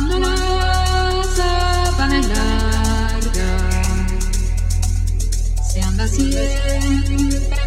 Cuando la larga. Se anda siempre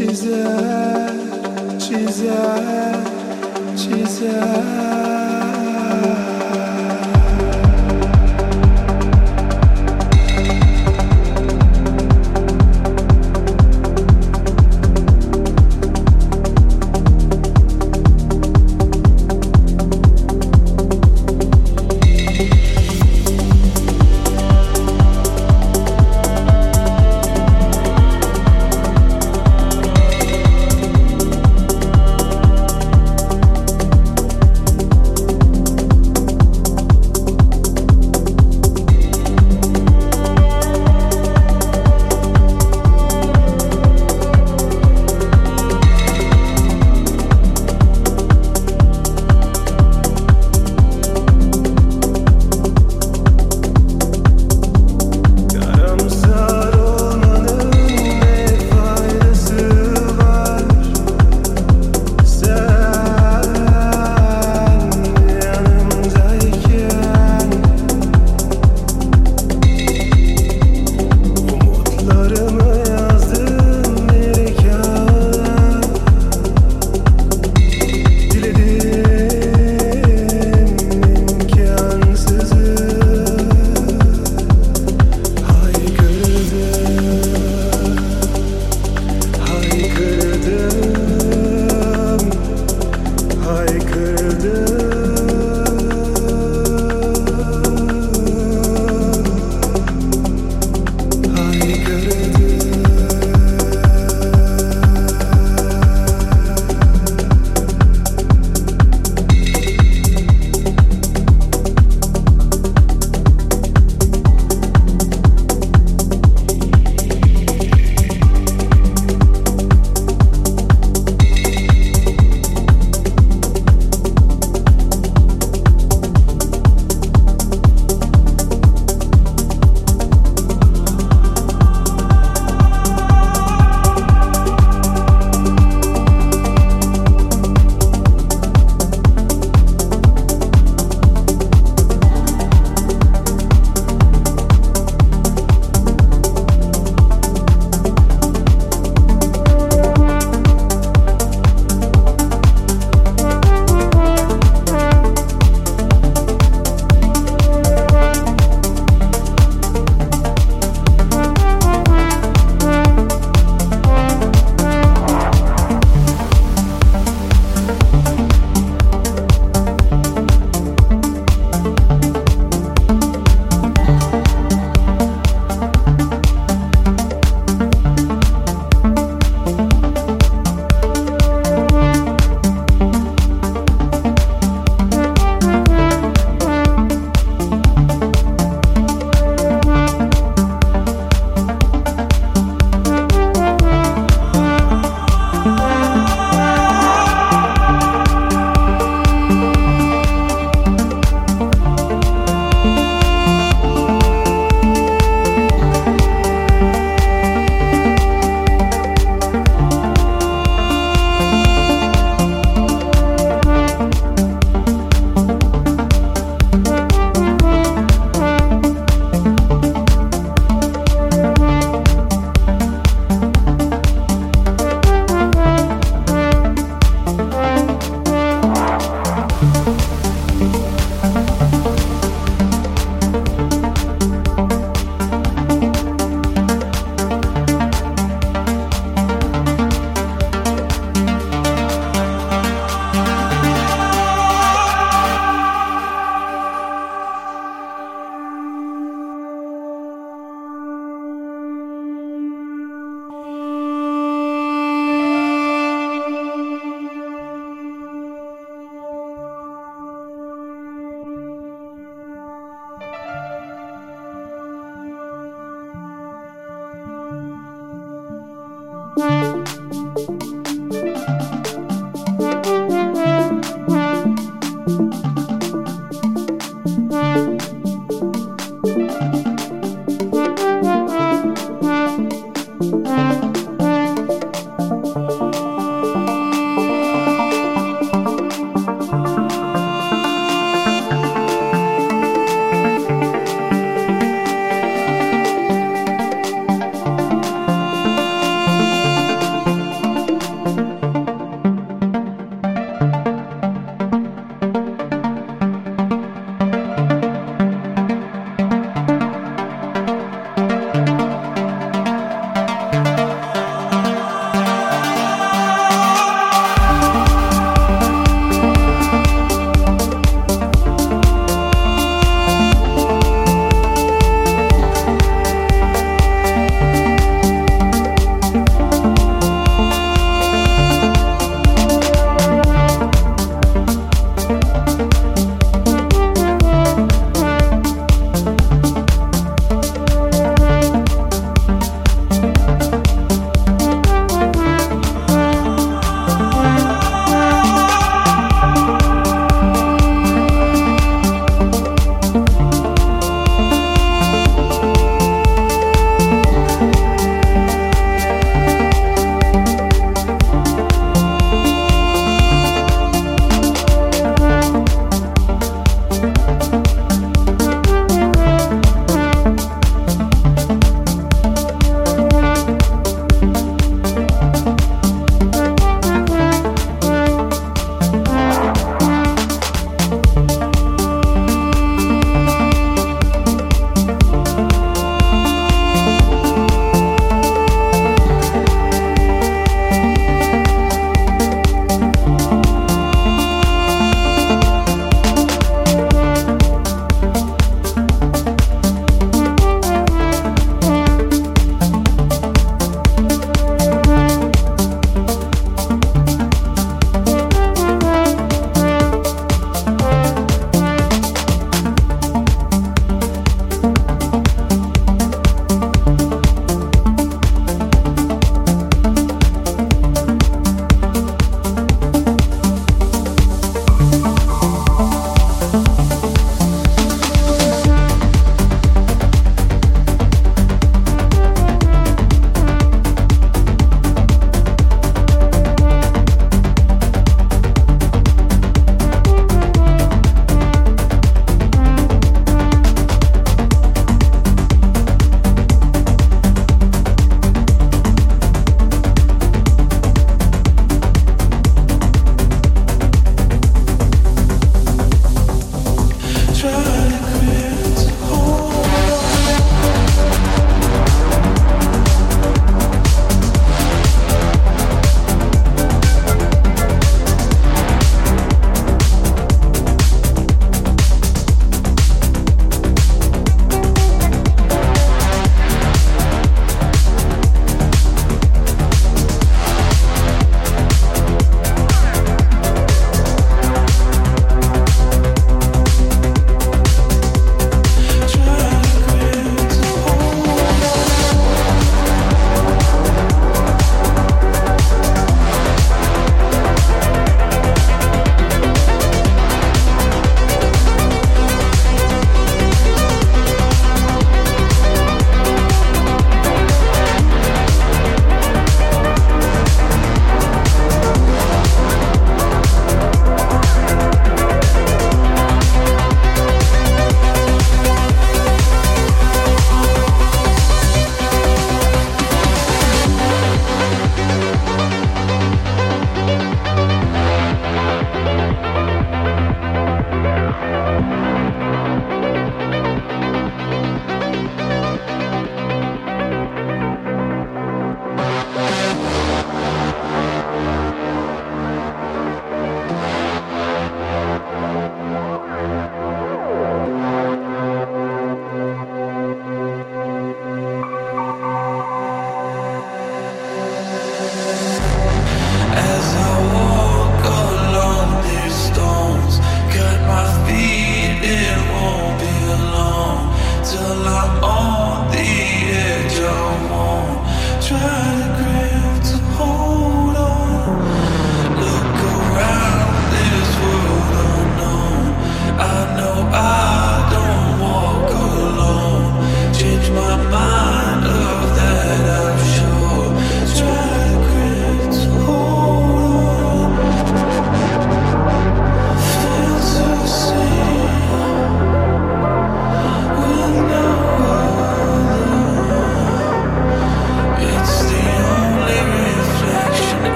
She's a, she's a, she's a.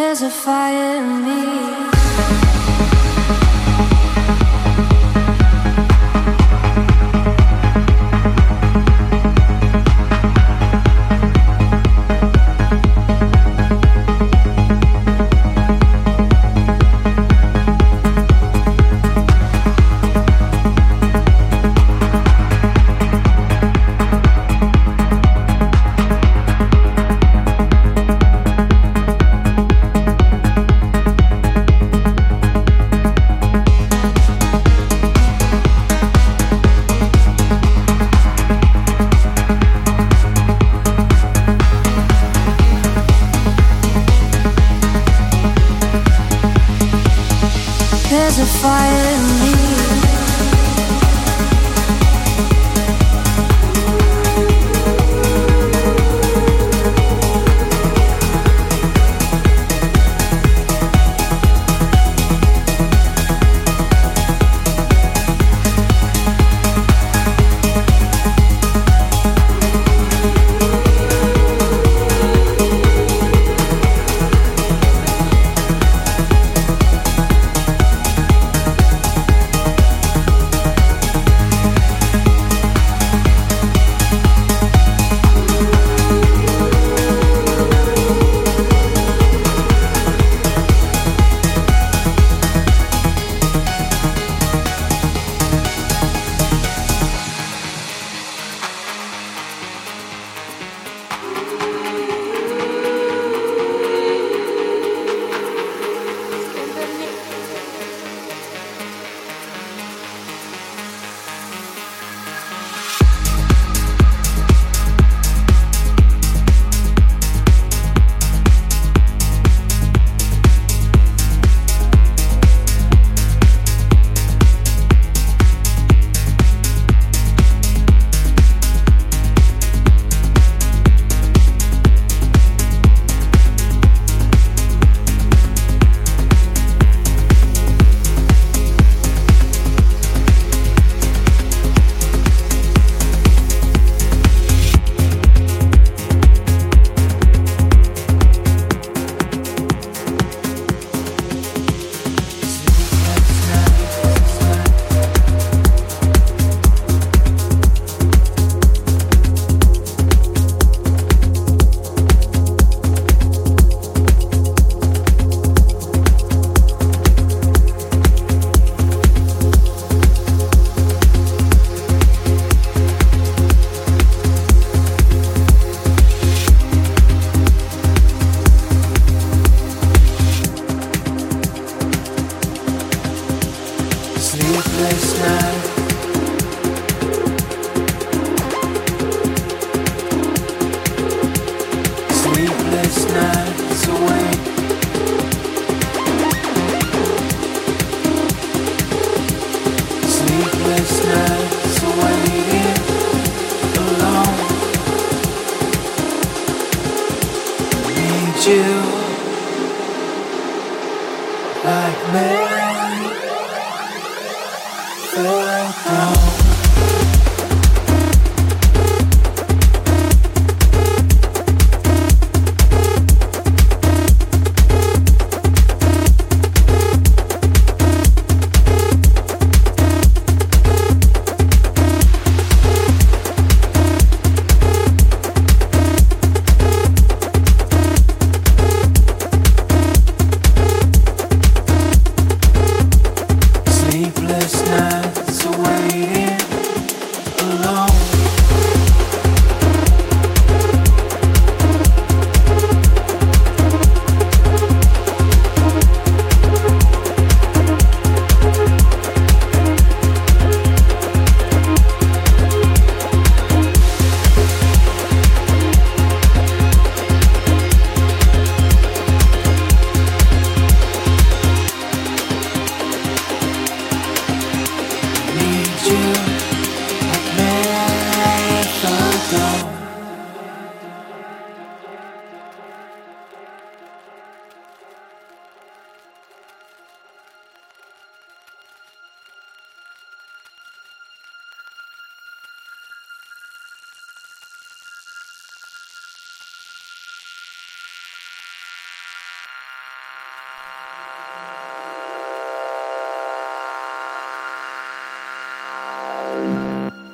There's a fire in me.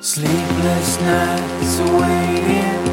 Sleepless nights waiting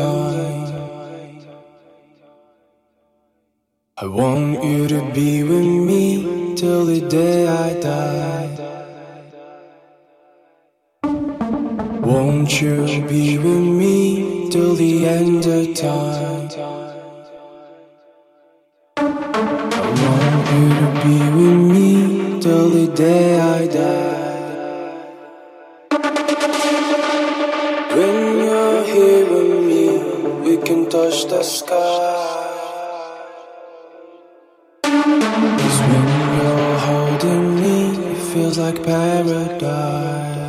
time. I want you to be with me till the day I die. Won't you be with me till the end of time? I want you to be with me till the day I die. The sky. Cause when you're holding me, it feels like paradise.